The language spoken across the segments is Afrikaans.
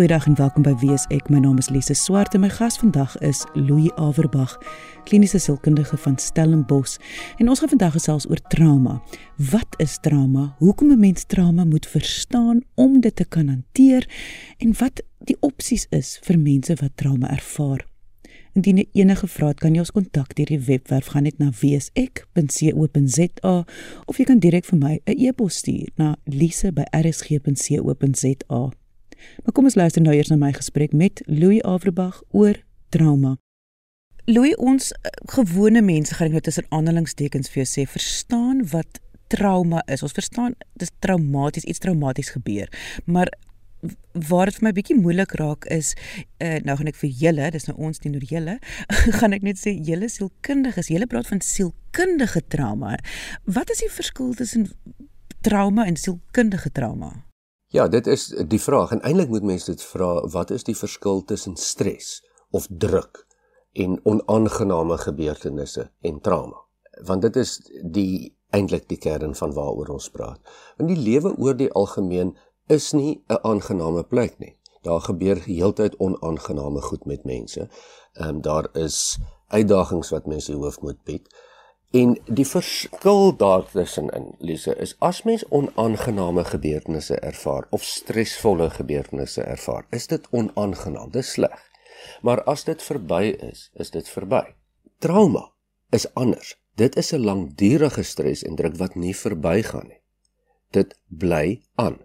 Goeiedag en welkom by Wees ek. My naam is Lise Swart en my gas vandag is Louis Averbag, kliniese sielkundige van Stellenbosch. En ons gaan vandag gesels oor trauma. Wat is trauma? Hoekom 'n mens trauma moet verstaan om dit te kan hanteer en wat die opsies is vir mense wat trauma ervaar. Indien jy enige vrae het, kan jy ons kontak deur die webwerf gaan net na weesek.co.za of jy kan direk vir my 'n e-pos stuur na lise@rsg.co.za. Maar kom ons luister nou eers na my gesprek met Louis Averbag oor trauma. Louis, ons uh, gewone mense gaan nou tussen aanhalingstekens vir jou sê, verstaan wat trauma is. Ons verstaan dis traumaties, iets traumaties gebeur. Maar waar dit vir my bietjie moeilik raak is uh, nou gaan ek vir julle, dis nou ons teenoor julle, gaan ek net sê julle sielkundiges, julle praat van sielkundige trauma. Wat is die verskil tussen trauma en sielkundige trauma? Ja, dit is die vraag en eintlik moet mense dit vra, wat is die verskil tussen stres of druk en onaangename gebeurtenisse en trauma? Want dit is die eintlik die kern van waaroor ons praat. Want die lewe oor die algemeen is nie 'n aangename plek nie. Daar gebeur heeltyd onaangename goed met mense. Ehm um, daar is uitdagings wat mense hoof moet bied. En die verskil daartussenin, Lise, is as mens onaangename gebeurtenisse ervaar of stresvolle gebeurtenisse ervaar, is dit onaangenaam, dis sleg. Maar as dit verby is, is dit verby. Trauma is anders. Dit is 'n langdurige stres en druk wat nie verbygaan nie. Dit bly aan.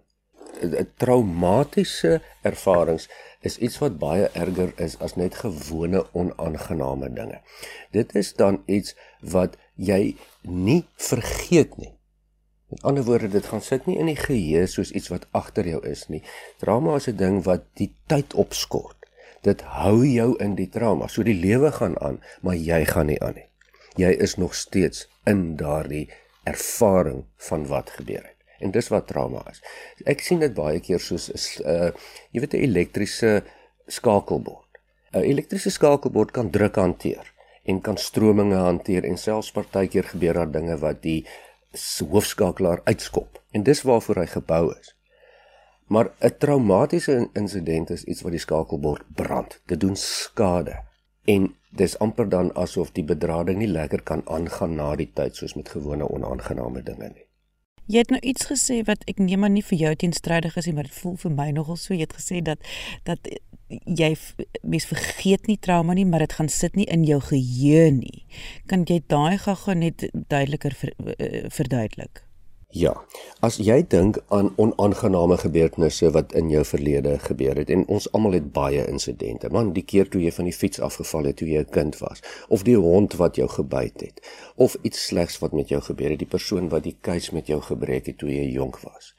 Traumatiese ervarings is iets wat baie erger is as net gewone onaangename dinge. Dit is dan iets wat jy nie vergeet nie. Met ander woorde, dit gaan sit nie in die geheue soos iets wat agter jou is nie. Trauma is 'n ding wat die tyd opskort. Dit hou jou in die trauma. So die lewe gaan aan, maar jy gaan nie aan nie. Jy is nog steeds in daardie ervaring van wat gebeur het. En dis wat trauma is. Ek sien dit baie keer soos 'n uh, jy weet 'n elektriese skakelbord. 'n Elektriese skakelbord kan druk hanteer en kan strominge hanteer en selfs partykeer gebeur daar dinge wat die hoofskakelaar uitskop. En dis waarvoor hy gebou is. Maar 'n traumatiese insident is iets wat die skakelbord brand. Dit doen skade. En dis amper dan asof die bedrading nie lekker kan aangaan na die tyd soos met gewone onaangename dinge nie. Jy het nou iets gesê wat ek neem maar nie vir jou teenstrydig is nie, maar dit voel vir my nogal so. Jy het gesê dat dat jy mens vergeet nie trauma nie, maar dit gaan sit nie in jou geheue nie. Kan jy daai gaga net duideliker ver, uh, verduidelik? Ja. As jy dink aan onaangename gebeurtenisse wat in jou verlede gebeur het en ons almal het baie insidente. Man, die keer toe jy van die fiets afgeval het toe jy 'n kind was, of die hond wat jou gebyt het, of iets slegs wat met jou gebeur het, die persoon wat die keus met jou gebreek het toe jy jonk was.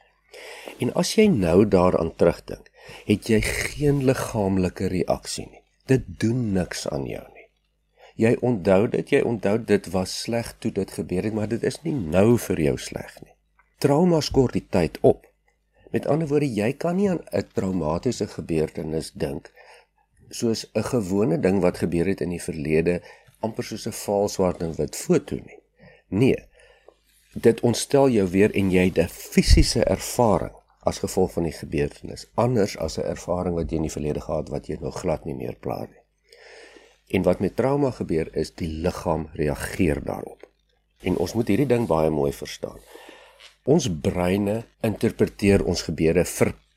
En as jy nou daaraan terugdink, het jy geen liggaamlike reaksie nie. Dit doen niks aan jou nie. Jy onthou dit, jy onthou dit was sleg toe dit gebeur het, maar dit is nie nou vir jou sleg nie. Trauma skort die tyd op. Met ander woorde, jy kan nie aan 'n traumatiese gebeurtenis dink soos 'n gewone ding wat gebeur het in die verlede, amper soos 'n vaal swart en wit foto nie. Nee. Dit ontstel jou weer en jy het 'n fisiese ervaring as gevolg van die gebeurtenis, anders as 'n ervaring wat jy in die verlede gehad wat jy nog glad nie meer pla nie. En wat met trauma gebeur is die liggaam reageer daarop. En ons moet hierdie ding baie mooi verstaan. Ons breine interpreteer ons gebeure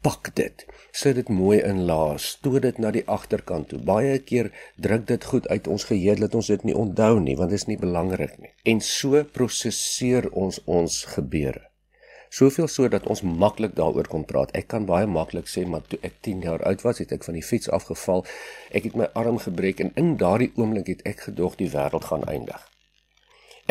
verpak dit. Sit dit mooi in laas, stoot dit na die agterkant toe. Baie keer druk dit goed uit ons geheue dat ons dit nie onthou nie, want dit is nie belangrik nie. En so prosesseer ons ons gebeure. Soveel so dat ons maklik daaroor kon praat. Ek kan baie maklik sê maar toe ek 10 jaar oud was, het ek van die fiets afgeval. Ek het my arm gebreek en in daardie oomblik het ek gedog die wêreld gaan eindig.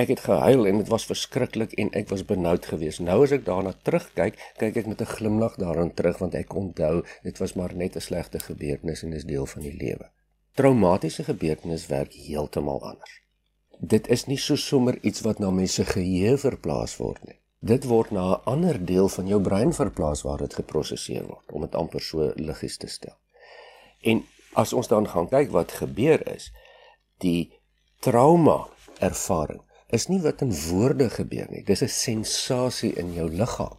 Ek het gehuil en dit was verskriklik en ek was benoud geweest. Nou as ek daarna terugkyk, kyk ek met 'n glimlag daaraan terug want ek onthou dit was maar net 'n slegte gebeurtenis en is deel van die lewe. Traumatiese gebeurtenis werk heeltemal anders. Dit is nie so sommer iets wat na mense geheue verplaas word nie dit word na 'n ander deel van jou brein verplaas waar dit geprosesseer word om dit amper so liggies te stel. En as ons dan gaan kyk wat gebeur is, die trauma ervaring is nie wat in woorde gebeur nie. Dis 'n sensasie in jou liggaam.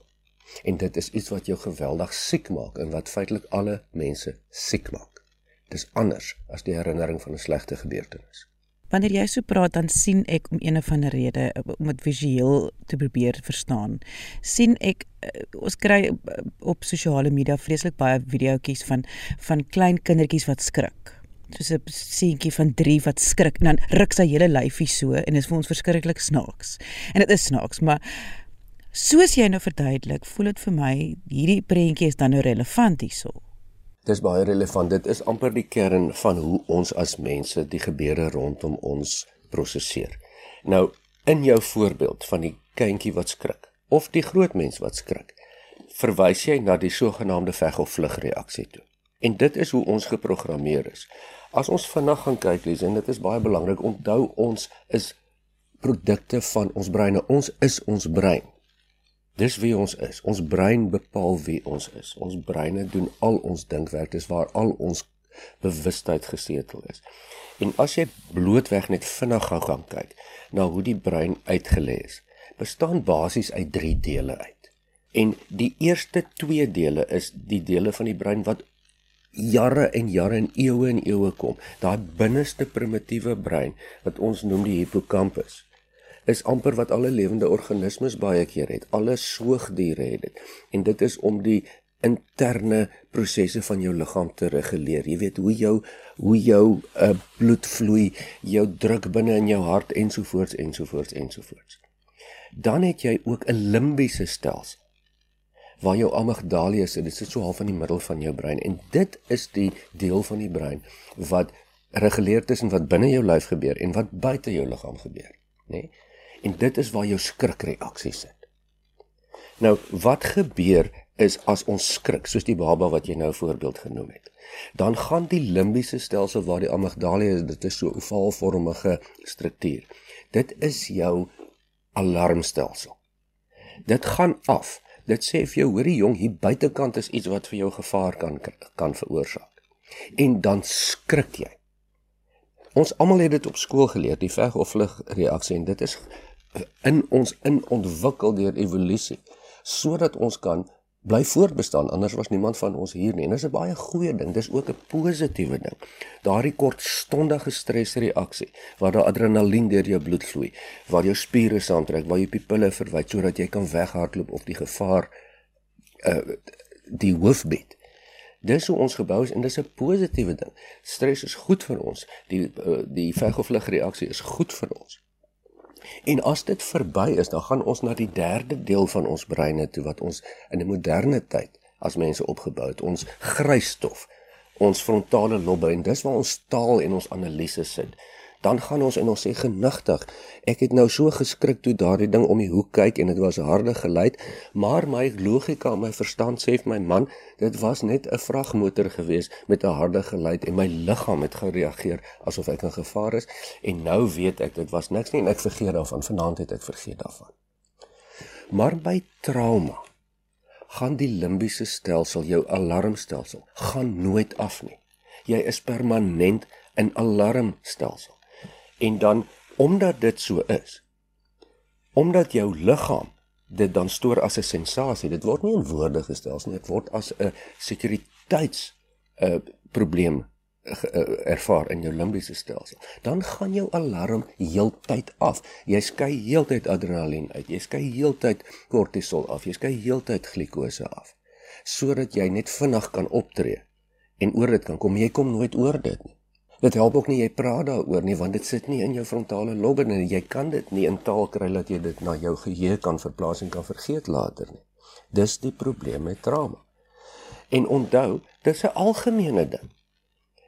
En dit is iets wat jou geweldig siek maak en wat feitelik alle mense siek maak. Dis anders as die herinnering van 'n slegte gebeurtenis. Wanneer jy so praat dan sien ek om een of ander rede om dit visueel te probeer verstaan. sien ek eh, ons kry eh, op sosiale media vreeslik baie videoetjies van van klein kindertjies wat skrik. Soos 'n seentjie van 3 wat skrik en dan ruk sy hele lyfie so en dit is vir ons verskriklik snaaks. En dit is snaaks, maar soos jy nou verduidelik, voel dit vir my hierdie prentjie is dan nou relevant hierso. Dis baie relevant. Dit is amper die kern van hoe ons as mense die gebeure rondom ons prosesseer. Nou, in jou voorbeeld van die kindjie wat skrik of die groot mens wat skrik, verwys jy na die sogenaamde veg of vlug reaksie toe. En dit is hoe ons geprogrammeer is. As ons vinnig gaan kyk, lees en dit is baie belangrik, onthou ons is produkte van ons breine. Ons is ons brein. Dis wie ons is. Ons brein bepaal wie ons is. Ons breine doen al ons dinkwerk, dis waar al ons bewustheid gesetel is. En as jy blootweg net vinnig gou gaan kyk na hoe die brein uitgelê is, bestaan basies uit 3 dele uit. En die eerste 2 dele is die dele van die brein wat jare en jare en eeue en eeue kom. Daai binneste primitiewe brein wat ons noem die hippocampus is amper wat alle lewende organismes baie keer het. Alle soogdiere het dit. En dit is om die interne prosesse van jou liggaam te reguleer. Jy weet hoe jou hoe jou uh, bloed vloei, jou druk binne in jou hart ensovoorts ensovoorts ensovoorts. Dan het jy ook 'n limbiese stelsel waar jou amygdala sit. Dit sit so half in die middel van jou brein en dit is die deel van die brein wat reguleer tussen wat binne jou lyf gebeur en wat buite jou liggaam gebeur, nê? Nee? En dit is waar jou skrikreaksie sit. Nou, wat gebeur is as ons skrik, soos die baba wat jy nou voorbeeld genoem het. Dan gaan die limbiese stelsel waar die amygdala is, dit is so 'n ovaalvormige struktuur. Dit is jou alarmstelsel. Dit gaan af. Dit sê vir jou, hoorie jong, hier buitekant is iets wat vir jou gevaar kan kan veroorsaak. En dan skrik jy. Ons almal het dit op skool geleer, die veg of vlug reaksie en dit is in ons inontwikkel deur evolusie sodat ons kan bly voortbestaan anders was niemand van ons hier nie. En dit is 'n baie goeie ding dis ook 'n positiewe ding. Daardie kortstondige stresreaksie waar daar adrenalien deur jou bloed vloei waar jou spiere saamtrek waar jou pupille verwyd sodat jy kan weghardloop of die gevaar uh, die hoof bied. Dis hoe ons gebou is en dis 'n positiewe ding. Stres is goed vir ons. Die uh, die veg of vlug reaksie is goed vir ons En as dit verby is, dan gaan ons na die derde deel van ons breine toe wat ons in 'n moderne tyd as mense opgebou het, ons grysstof, ons frontale lobbe en dis waar ons taal en ons analise sit dan gaan ons en ons sê genigtig. Ek het nou so geskrik toe daardie ding om die hoek kyk en dit was harde geluid, maar my logika en my verstand sê vir my man, dit was net 'n vragmotor gewees met 'n harde geluid en my liggaam het gereageer asof ek in gevaar is en nou weet ek dit was niks nie en ek vergeet daarvan. Vanaand het ek vergeet daarvan. Maar by trauma gaan die limbiese stelsel, jou alarmstelsel, gaan nooit af nie. Jy is permanent in alarmstelsel. En dan omdat dit so is, omdat jou liggaam dit dan stoor as 'n sensasie, dit word nie in woorde gestel nie, dit word as 'n sekuriteits uh, probleem uh, ervaar in jou limbiese stelsel. Dan gaan jou alarm heeltyd af. Jy skei heeltyd adrenalien uit. Jy skei heeltyd kortisol af. Jy skei heeltyd glikose af sodat jy net vinnig kan optree en oor dit kan kom. Jy kom nooit oor dit nie. Dit help ook nie jy praat daaroor nie want dit sit nie in jou frontale lobe nie. Jy kan dit nie in taal kry dat jy dit na jou geheue kan verplaas en kan vergeet later nie. Dis die probleem met trauma. En onthou, dis 'n algemene ding.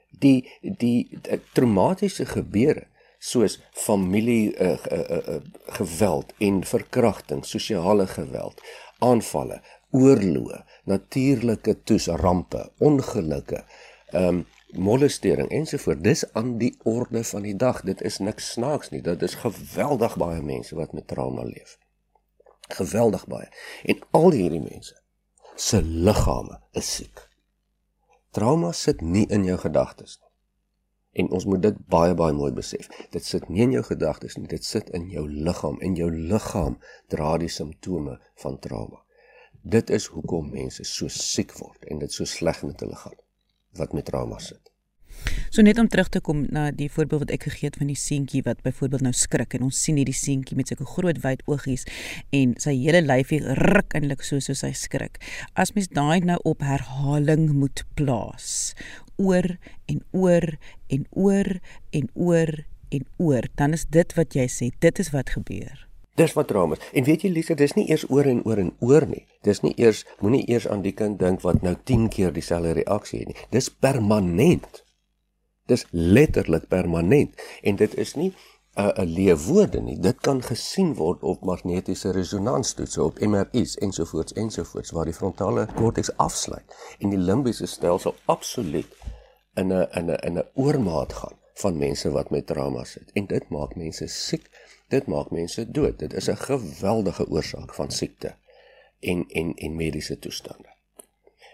Die die, die traumatiese gebeure soos familie uh, uh, uh, geweld en verkrachting, sosiale geweld, aanvalle, oorloë, natuurlike toesrampe, ongelukke, ehm um, molestering ensovoort. Dis aan die orde van die dag. Dit is niks snaaks nie. Dit is geweldig baie mense wat met trauma leef. Geweldig baie. En al hierdie mense se liggame is siek. Trauma sit nie in jou gedagtes nie. En ons moet dit baie baie mooi besef. Dit sit nie in jou gedagtes nie, dit sit in jou liggaam en jou liggaam dra die simptome van trauma. Dit is hoekom mense so siek word en dit so sleg met hulle gaan wat met trauma sit. So net om terug te kom na die voorbeeld wat ek gegee het van die seentjie wat byvoorbeeld nou skrik en ons sien hierdie seentjie met sulke groot wyd oogies en sy hele lyfie ruk eintlik so soos hy skrik. As mens daai nou op herhaling moet plaas oor en oor en oor en oor en oor, dan is dit wat jy sê, dit is wat gebeur. Dis wat drama is. En weet jy Lisa, dis nie eers oor en oor en oor nie. Dis nie eers moenie eers aan die kind dink wat nou 10 keer dieselfde reaksie het nie. Dis permanent. Dis letterlik permanent en dit is nie 'n uh, 'n leefwoorde nie. Dit kan gesien word op magnetiese resonanstoetse op MRI's ensovoorts ensovoorts waar die frontale korteks afsluit en die limbiese stelsel absoluut in 'n in 'n in 'n oormaat gaan van mense wat met trauma sit en dit maak mense siek. Dit maak mense dood. Dit is 'n geweldige oorsaak van siekte en en en mediese toestande.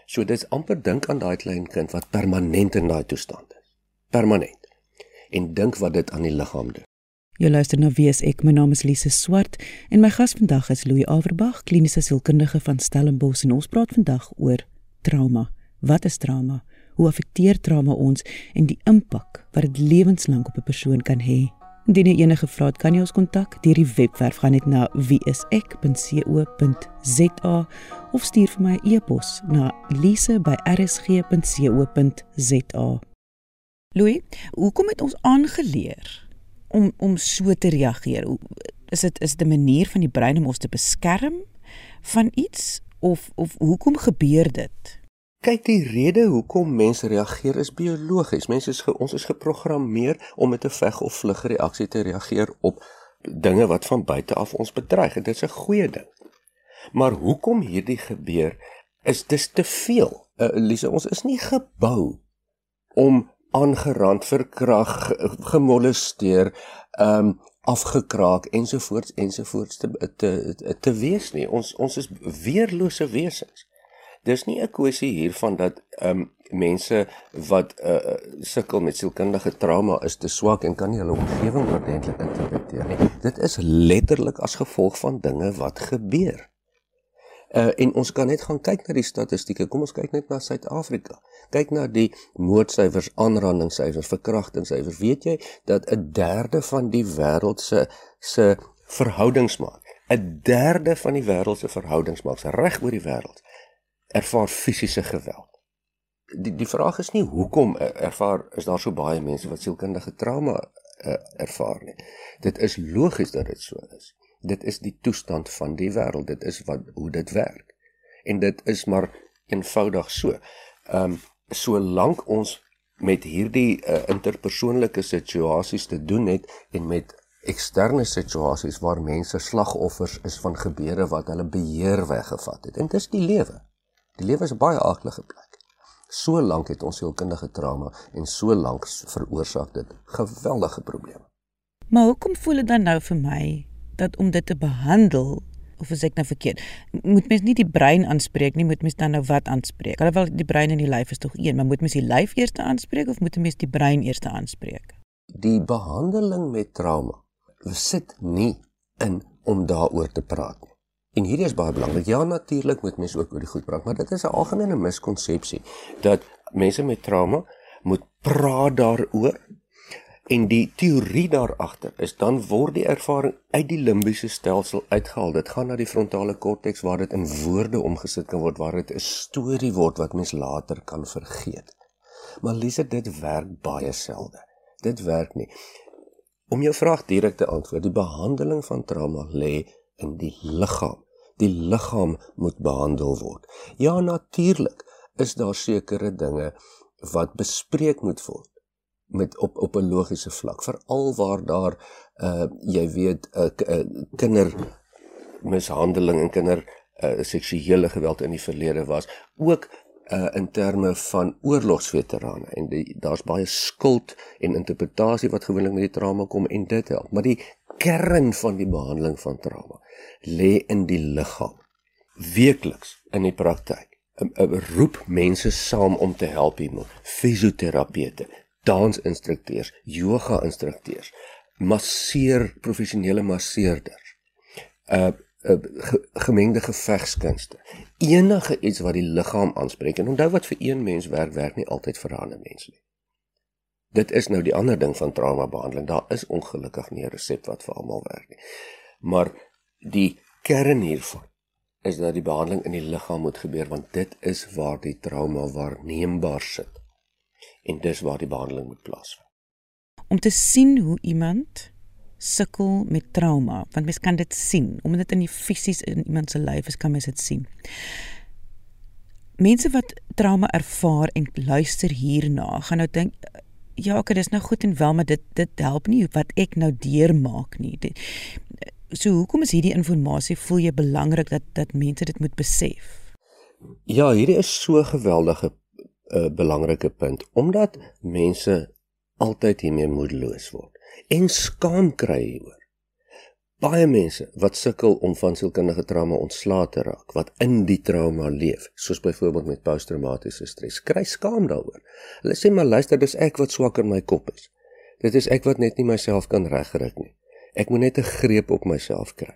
So dit's amper dink aan daai klein kind wat permanent in daai toestand is permanent en dink wat dit aan die liggaam doen. Jy luister na Wie is ek? My naam is Lise Swart en my gas vandag is Louis Averbag, kliniese sielkundige van Stellenbosch en ons praat vandag oor trauma. Wat is trauma? Hoe affekteer trauma ons en die impak wat dit lewenslank op 'n persoon kan hê? Indien jy enige vrae het, kan jy ons kontak deur die webwerf gaan net na wieisek.co.za of stuur vir my 'n e e-pos na lise@rsg.co.za. Louis, hoekom het ons aangeleer om om so te reageer? Is dit is dit 'n manier van die brein om ons te beskerm van iets of of hoekom gebeur dit? Kyk, die rede hoekom mense reageer is biologies. Mense is ge, ons is geprogrammeer om met 'n veg of vlug reaksie te reageer op dinge wat van buite af ons bedreig. Dit is 'n goeie ding. Maar hoekom hierdie gebeur is dis te veel. Uh, Elise, ons is nie gebou om aangerand, verkrag, gemolesteer, ehm um, afgekraak ensovoorts ensovoorts te te te, te wees nie. Ons ons is weerlose wesens. Dis nie 'n kwessie hiervan dat ehm um, mense wat uh, sukkel met sielkundige trauma is te swak en kan nie hulle omgewing ordentlik interpreteer nie. Dit is letterlik as gevolg van dinge wat gebeur. Uh, en ons kan net gaan kyk na die statistieke. Kom ons kyk net na Suid-Afrika. Kyk na die moordsyfers, aanrandingssyfers, verkrachtingssyfers. Weet jy dat 'n derde van die wêreld se se verhoudingsmaat, 'n derde van die wêreld se verhoudingsmaat reg oor die wêreld ervaar fisiese geweld. Die die vraag is nie hoekom ervaar is daar so baie mense wat sielkundige trauma uh, ervaar nie. Dit is logies dat dit so is. Dit is die toestand van die wêreld. Dit is wat hoe dit werk. En dit is maar eenvoudig so. Ehm um, solank ons met hierdie uh, interpersoonlike situasies te doen het en met eksterne situasies waar mense slagoffers is van gebeure wat hulle beheer weggevat het. En dit is die lewe. Die lewe is 'n baie aardige plek. So lank het ons sielkundige trauma en so lank veroorsaak dit geweldige probleme. Maar hoekom voel dit dan nou vir my dat om dit te behandel of as ek nou verkeerd moet mens nie die brein aanspreek nie moet mens dan nou wat aanspreek alhoewel die brein en die lyf is tog een maar moet mens die lyf eers aanspreek of moet mens die brein eers aanspreek die behandeling met trauma sit nie in om daaroor te praat nie en hierdie is baie belangrik ja natuurlik moet mens ook oor die goed praat maar dit is 'n algemene miskonsepsie dat mense met trauma moet praat daaroor En die teorie daar agter is dan word die ervaring uit die limbiese stelsel uitgehaal. Dit gaan na die frontale korteks waar dit in woorde omgesit kan word waar dit 'n storie word wat mens later kan vergeet. Maar Lise, dit werk baie selde. Dit werk nie. Om jou vraag direk te antwoord, die behandeling van trauma lê in die liggaam. Die liggaam moet behandel word. Ja, natuurlik is daar sekere dinge wat bespreek moet word met op op 'n logiese vlak veral waar daar uh jy weet 'n uh, uh, kinder mishandeling en kinder uh, seksuele geweld in die verlede was ook uh in terme van oorlogsveterane. En daar's baie skuld en interpretasie wat gewoonlik met die trauma kom en dit help. Maar die kern van die behandeling van trauma lê in die liggaam. Weekliks in die praktyk roep mense saam om te help hiermee. Fisioterapeute dansinstrukteurs, yoga instrukteurs, masseer professionele masseerders. Uh uh, ge, gemengde gevegskunste. Enige iets wat die liggaam aanspreek en onthou wat vir een mens werk, werk nie altyd vir 'n ander mens nie. Dit is nou die ander ding van trauma behandeling. Daar is ongelukkig nie 'n resep wat vir almal werk nie. Maar die kern hiervan is dat die behandeling in die liggaam moet gebeur want dit is waar die trauma waarneembaar sit. En dis waar die behandeling moet plaasvind. Om te sien hoe iemand sukkel met trauma, want mens kan dit sien, omdat dit in die fisies in iemand se lyf is, kan mens dit sien. Mense wat trauma ervaar en luister hierna, gaan nou dink ja, ek dis nou goed en wel, maar dit dit help nie wat ek nou deurmaak nie. Dit, so hoekom is hierdie inligting voel jy belangrik dat dat mense dit moet besef? Ja, hierdie is so 'n geweldige uh, belangrike punt omdat mense altyd hiermee moedeloos word en skaam kry hieroor. Baie mense wat sukkel om van sielkundige trauma ontslae te raak, wat in die trauma leef, soos byvoorbeeld met posttraumatiese stres, kry skaam daaroor. Hulle sê maar luister, dis ek wat swak in my kop is. Dit is ek wat net nie myself kan regkry nie. Ek moet net 'n greep op myself kry.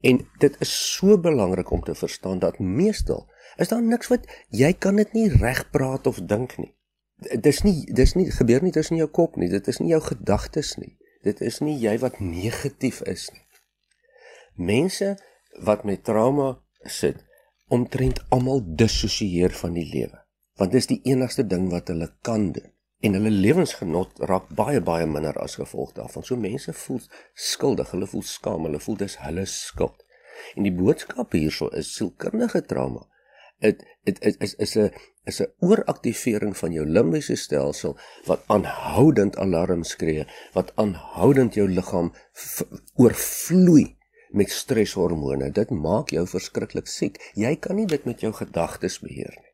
En dit is so belangrik om te verstaan dat meestal is daar niks wat jy kan dit nie regpraat of dink nie dis nie dis nie gebeur nie tussen jou kop nie dit is nie jou gedagtes nie. Dit is nie jy wat negatief is nie. Mense wat met trauma sit omtrent almal dissosieer van die lewe want dis die enigste ding wat hulle kan doen. En hulle lewensgenot raak baie baie minder as gevolg daarvan. So mense voel skuldig hulle voel skaam hulle voel dis hulle skuld. En die boodskap hierso is sielkundige trauma dit dit is is 'n is 'n ooraktivering van jou limbiese stelsel wat aanhoudend alarm skree, wat aanhoudend jou liggaam oorvloei met stresshormone. Dit maak jou verskriklik siek. Jy kan nie dit met jou gedagtes beheer nie.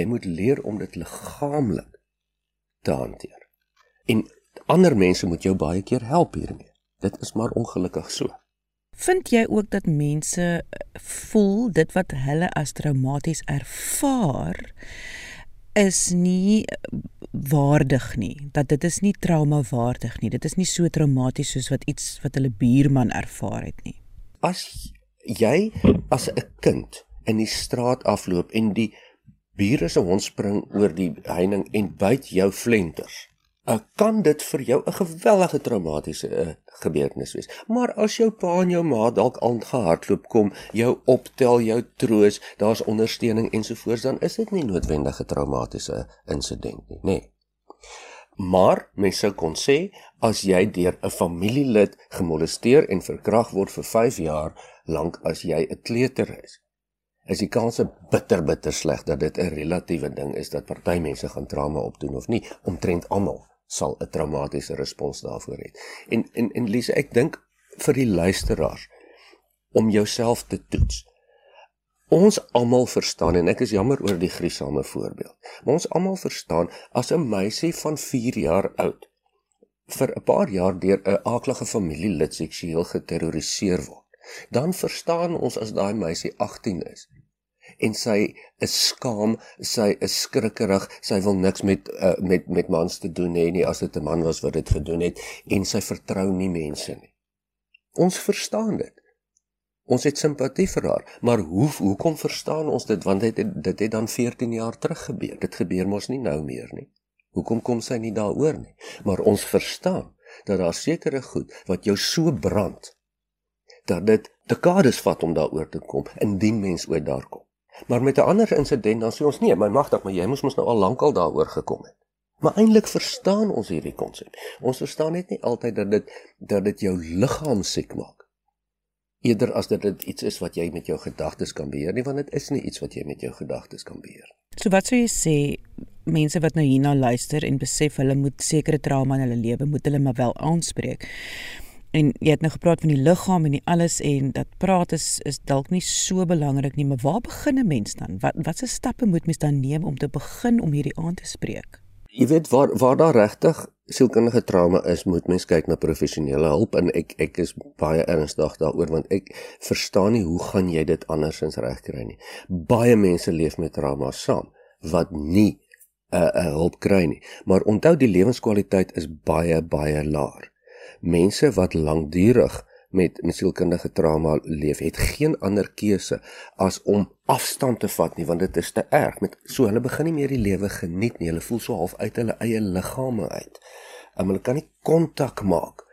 Jy moet leer om dit liggaamlik te hanteer. En ander mense moet jou baie keer help hiermee. Dit is maar ongelukkig so. Vind jy ook dat mense eh, voel dit wat hulle as traumaties ervaar is nie eh, waardig nie. Dat dit is nie trauma waardig nie. Dit is nie so traumaties soos wat iets wat hulle buurman ervaar het nie. As jy as 'n kind in die straat afloop en die bure se hond spring oor die heining en byt jou flenters uh, kan dit vir jou 'n gewellige traumatiese uh, gebeurtenis wees. Maar as jou pa en jou ma dalk aangehardloop kom, jou optel, jou troos, daar's ondersteuning ensovoorts, dan is dit nie noodwendig 'n traumatiese insident nie, nê. Nee. Maar mens sou kon sê as jy deur 'n familielid gemolesteer en verkrag word vir 5 jaar lank as jy 'n kleuter is, is die kans bitter bitter sleg dat dit 'n relatiewe ding is dat party mense gaan trauma opdoen of nie, omtrent almal sal 'n traumatiese respons daarvoor hê. En en en Lise, ek dink vir die luisteraars om jouself te toets. Ons almal verstaan en ek is jammer oor die griesame voorbeeld. Maar ons almal verstaan as 'n meisie van 4 jaar oud vir 'n paar jaar deur 'n aaklige familielid seksueel geterroriseer word, dan verstaan ons as daai meisie 18 is en sy is skaam, sy is skrikkerig, sy wil niks met uh, met met mans te doen hê nie as dit 'n man was wat dit gedoen het en sy vertrou nie mense nie. Ons verstaan dit. Ons het simpatie vir haar, maar hoe hoekom verstaan ons dit want dit dit het dan 14 jaar terug gebeur. Dit gebeur mos nie nou meer nie. Hoekom kom sy nie daaroor nie? Maar ons verstaan dat daar sekere goed wat jou so brand dat dit dekades vat om daaroor te kom indien mens ooit daar kom. Maar met 'n ander insident dan sê ons nee, my magtig, maar jy moes mos nou al lankal daaroor gekom het. Maar eintlik verstaan ons hierdie konsep. Ons verstaan net nie altyd dat dit dat dit jou liggaam siek maak. Eerder as dat dit iets is wat jy met jou gedagtes kan beheer nie, want dit is nie iets wat jy met jou gedagtes kan beheer. So wat sou jy sê mense wat nou hierna luister en besef hulle moet sekere trauma in hulle lewe moet hulle maar wel aanspreek. En jy het nou gepraat van die liggaam en die alles en dat praat is is dalk nie so belangrik nie, maar waar begin 'n mens dan? Wat watse stappe moet mens dan neem om te begin om hierdie aan te spreek? Jy weet waar waar daar regtig sielkundige trauma is, moet mens kyk na professionele hulp en ek ek is baie ernstig daaroor want ek verstaan nie hoe gaan jy dit andersins regkry nie. Baie mense leef met trauma saam wat nie 'n uh, 'n uh, hulp kry nie. Maar onthou die lewenskwaliteit is baie baie laag mense wat lankdurig met met sielkundige trauma leef, het geen ander keuse as om afstand te vat nie, want dit is te erg. Met so hulle begin nie meer die lewe geniet nie. Hulle voel so half uit hulle eie liggame uit. Um, hulle kan nie kontak maak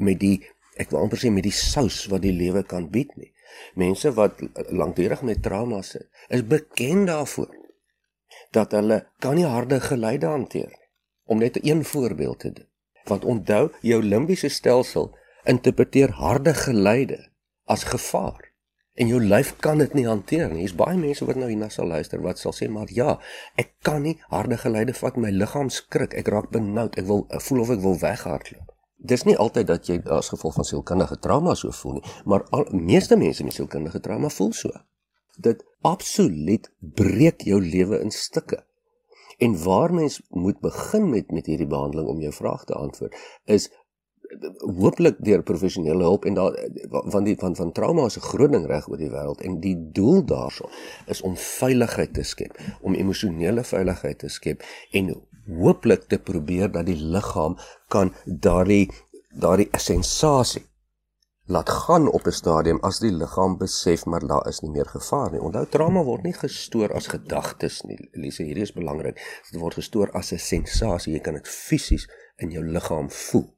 met die ek wil amper sê met die sous wat die lewe kan bied nie. Mense wat lankdurig met trauma sit, is bekend daarvoor dat hulle kan nie harde geleide hanteer nie. Om net een voorbeeld te doen. Want onthou, jou limbiese stelsel interpreteer harde geleide as gevaar en jou lyf kan dit nie hanteer nie. Hier's baie mense wat nou hierna sal luister wat sal sê maar ja, ek kan nie harde geleide vat my liggaam skrik, ek raak benoud, ek wil ek voel of ek wil weghardloop. Dis nie altyd dat jy as gevolg van sielkundige trauma so voel nie, maar al meeste mense met sielkundige trauma voel so. Dit absoluut breek jou lewe in stukke. En waar mens moet begin met met hierdie behandeling om jou vraag te antwoord is hooplik deur professionele hulp en daar van die van van trauma is 'n groot ding reg oor die wêreld en die doel daarso is om veiligheid te skep, om emosionele veiligheid te skep en hooplik te probeer dat die liggaam kan daardie daardie sensasie laat gaan op 'n stadium as die liggaam besef maar daar is nie meer gevaar nie. Onthou trauma word nie gestoor as gedagtes nie. Elise, hierdie is belangrik. Dit word gestoor as 'n sensasie. Jy kan dit fisies in jou liggaam voel.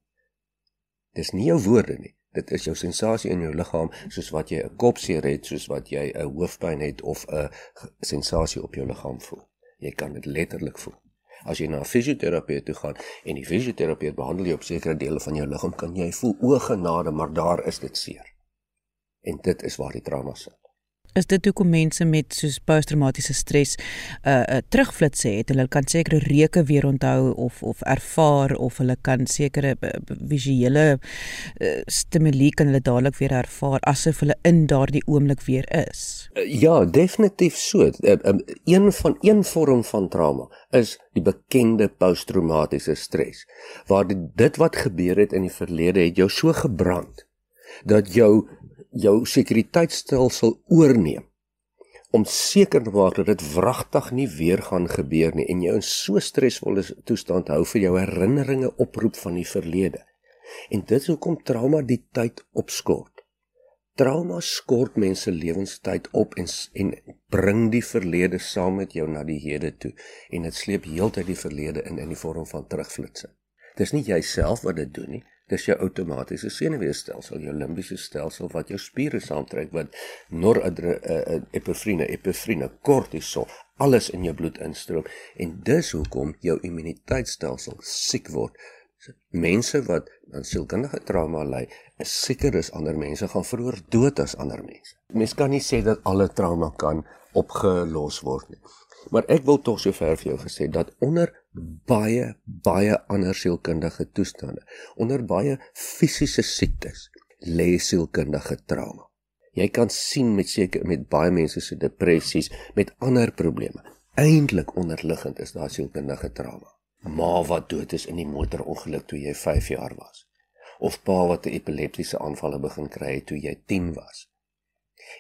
Dis nie jou woorde nie. Dit is jou sensasie in jou liggaam soos wat jy 'n kopseer het, soos wat jy 'n hoofpyn het of 'n sensasie op jou liggaam voel. Jy kan dit letterlik voel. As jy na 'n fisioterapeut toe gaan en die fisioterapeut behandel jou op sekere dele van jou liggaam, kan jy voel o genade, maar daar is dit seer. En dit is waar die trauma sit is dit hoekom mense met soos posttraumatiese stres 'n uh, uh, terugflits het. Hulle kan sekere reuke weer onthou of of ervaar of hulle kan sekere uh, visuele uh, stimule kan hulle dadelik weer ervaar asof hulle in daardie oomblik weer is. Uh, ja, definitief so. Uh, um, een van een vorm van trauma is die bekende posttraumatiese stres waar dit wat gebeur het in die verlede het jou so gebrand dat jou jou sekuriteitstelsel oorneem om seker te maak dat dit wragtig nie weer gaan gebeur nie en jou in so stresvolle toestand hou vir jou herinneringe oproep van die verlede. En dit is hoekom trauma die tyd opskort. Trauma skort mense lewenstyd op en en bring die verlede saam met jou na die hede toe en dit sleep heeltyd die verlede in in die vorm van terugflitsse. Dis nie jouself wat dit doen nie, dis jou outomatiese senuweestelsel, jou limbiese stelsel wat jou spiere saamtrek wat noradrenaline, epinefrine, kortisol, alles in jou bloed instroom en dis hoekom jou immuniteitstelsel siek word. Mense wat aan sielkundige trauma ly, is seker dis ander mense gaan vroeër dood as ander mense. Mens kan nie sê dat alle trauma kan opgelos word nie. Maar ek wil tog sover vir jou gesê dat onder baie baie ander sielkundige toestande, onder baie fisiese siektes lê sielkundige trauma. Jy kan sien met seker met baie mense se depressies, met ander probleme. Eindelik onderliggend is daar sielkundige trauma. Ma wat dood is in die motorongeluk toe jy 5 jaar was. Of pa wat 'n epileptiese aanvalle begin kry het toe jy 10 was.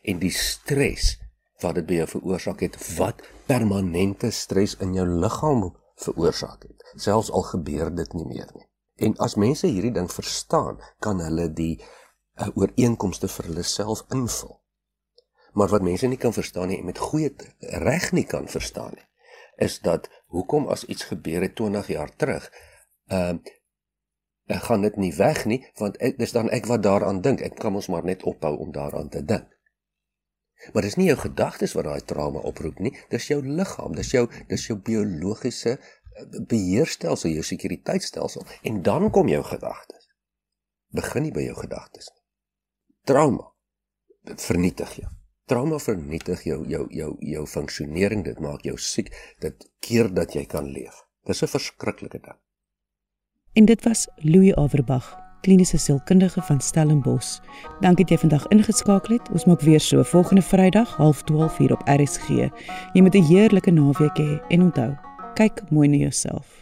En die stres wat dit by jou veroorsaak het, wat permanente stres in jou liggaam veroorsaak het, selfs al gebeur dit nie meer nie. En as mense hierdie ding verstaan, kan hulle die uh, ooreenkomste vir hulle self invul. Maar wat mense nie kan verstaan nie en met goeie reg nie kan verstaan nie, is dat hoekom as iets gebeur het 20 jaar terug, ehm uh, ek gaan dit nie weg nie want ek dis dan ek wat daaraan dink ek kan ons maar net ophou om daaraan te dink Maar dis nie jou gedagtes wat daai trauma oproep nie, dis jou liggaam, dis jou dis jou biologiese eh, beheerstelsel, jou sekuriteitstelsel en dan kom jou gedagtes. Begin nie by jou gedagtes nie. Trauma vernietig jou. Trauma vernietig jou jou jou jou funksionering, dit maak jou siek, dit keer dat jy kan leef. Dis 'n verskriklike ding. En dit was Louis Averbag kliniese sielkundige van Stellenbosch. Dankie dat jy vandag ingeskakel het. Ons maak weer so volgende Vrydag 12:30 hier op RSG. Jy moet 'n heerlike naweek hê en onthou, kyk mooi na jouself.